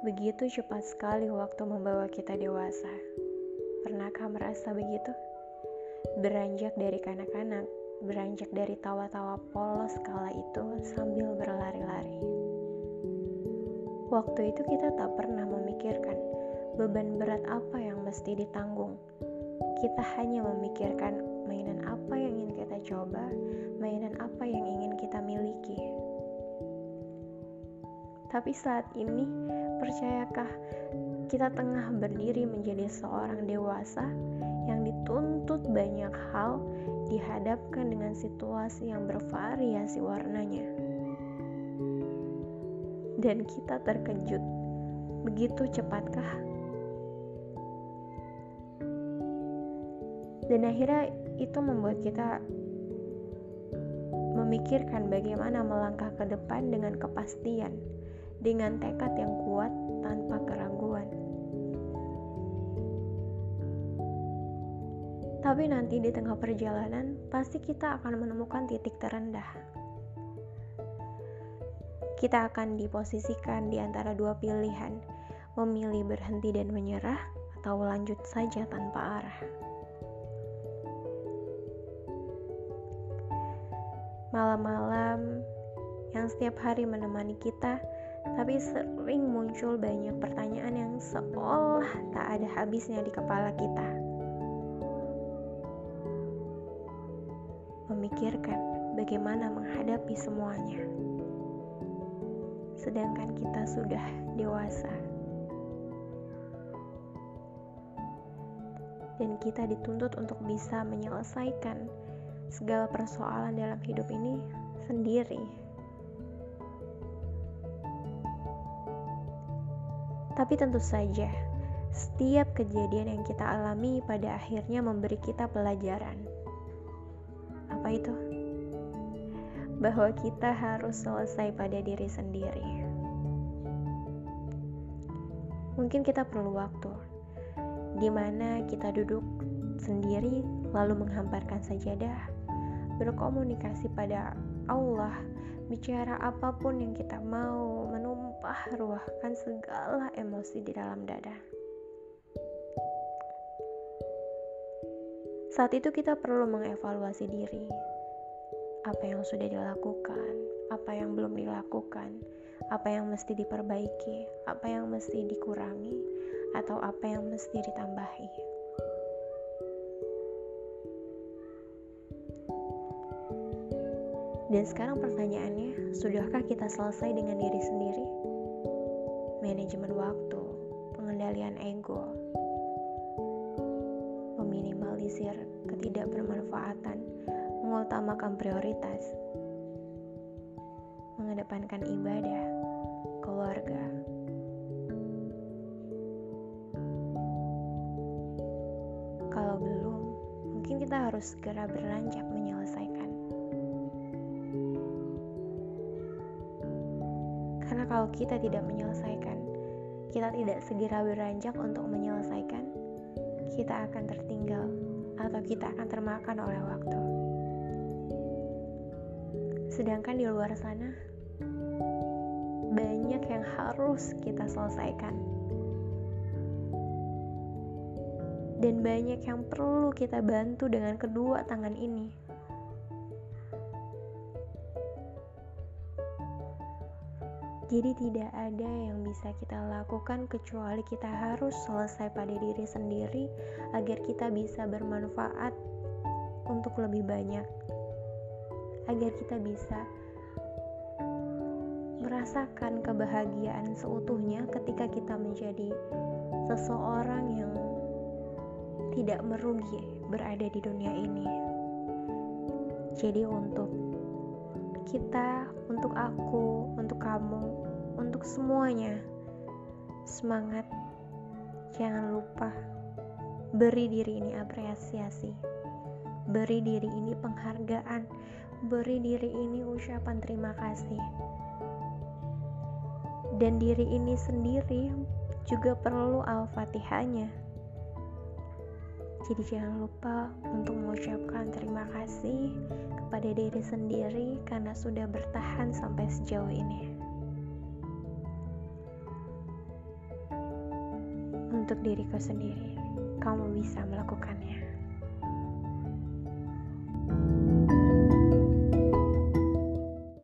Begitu cepat sekali waktu membawa kita dewasa. Pernahkah merasa begitu? Beranjak dari kanak-kanak, beranjak dari tawa-tawa polos kala itu sambil berlari-lari. Waktu itu kita tak pernah memikirkan beban berat apa yang mesti ditanggung. Kita hanya memikirkan mainan apa yang ingin kita coba, mainan apa yang ingin kita miliki. Tapi saat ini, percayakah kita tengah berdiri menjadi seorang dewasa yang dituntut banyak hal dihadapkan dengan situasi yang bervariasi warnanya. Dan kita terkejut. Begitu cepatkah? Dan akhirnya itu membuat kita memikirkan bagaimana melangkah ke depan dengan kepastian dengan tekad yang kuat tanpa keraguan. Tapi nanti di tengah perjalanan, pasti kita akan menemukan titik terendah. Kita akan diposisikan di antara dua pilihan, memilih berhenti dan menyerah, atau lanjut saja tanpa arah. Malam-malam yang setiap hari menemani kita tapi sering muncul banyak pertanyaan yang seolah tak ada habisnya di kepala kita. Memikirkan bagaimana menghadapi semuanya, sedangkan kita sudah dewasa, dan kita dituntut untuk bisa menyelesaikan segala persoalan dalam hidup ini sendiri. Tapi tentu saja, setiap kejadian yang kita alami pada akhirnya memberi kita pelajaran. Apa itu? Bahwa kita harus selesai pada diri sendiri. Mungkin kita perlu waktu di mana kita duduk sendiri lalu menghamparkan sajadah, berkomunikasi pada Allah, bicara apa pun yang kita mau, menumpah ruahkan segala emosi di dalam dada. Saat itu kita perlu mengevaluasi diri. Apa yang sudah dilakukan, apa yang belum dilakukan, apa yang mesti diperbaiki, apa yang mesti dikurangi, atau apa yang mesti ditambahi. Dan sekarang pertanyaannya, sudahkah kita selesai dengan diri sendiri? Manajemen waktu, pengendalian ego, meminimalisir ketidakbermanfaatan, mengutamakan prioritas, mengedepankan ibadah, keluarga. Kalau belum, mungkin kita harus segera beranjak kalau kita tidak menyelesaikan, kita tidak segera beranjak untuk menyelesaikan, kita akan tertinggal atau kita akan termakan oleh waktu. Sedangkan di luar sana, banyak yang harus kita selesaikan. Dan banyak yang perlu kita bantu dengan kedua tangan ini. Jadi tidak ada yang bisa kita lakukan kecuali kita harus selesai pada diri sendiri agar kita bisa bermanfaat untuk lebih banyak. Agar kita bisa merasakan kebahagiaan seutuhnya ketika kita menjadi seseorang yang tidak merugi berada di dunia ini. Jadi untuk kita, untuk aku, untuk kamu, untuk semuanya. Semangat, jangan lupa beri diri ini apresiasi, beri diri ini penghargaan, beri diri ini ucapan terima kasih. Dan diri ini sendiri juga perlu al-fatihahnya. Jadi jangan lupa untuk terima kasih kepada diri sendiri karena sudah bertahan sampai sejauh ini. Untuk diriku sendiri, kamu bisa melakukannya.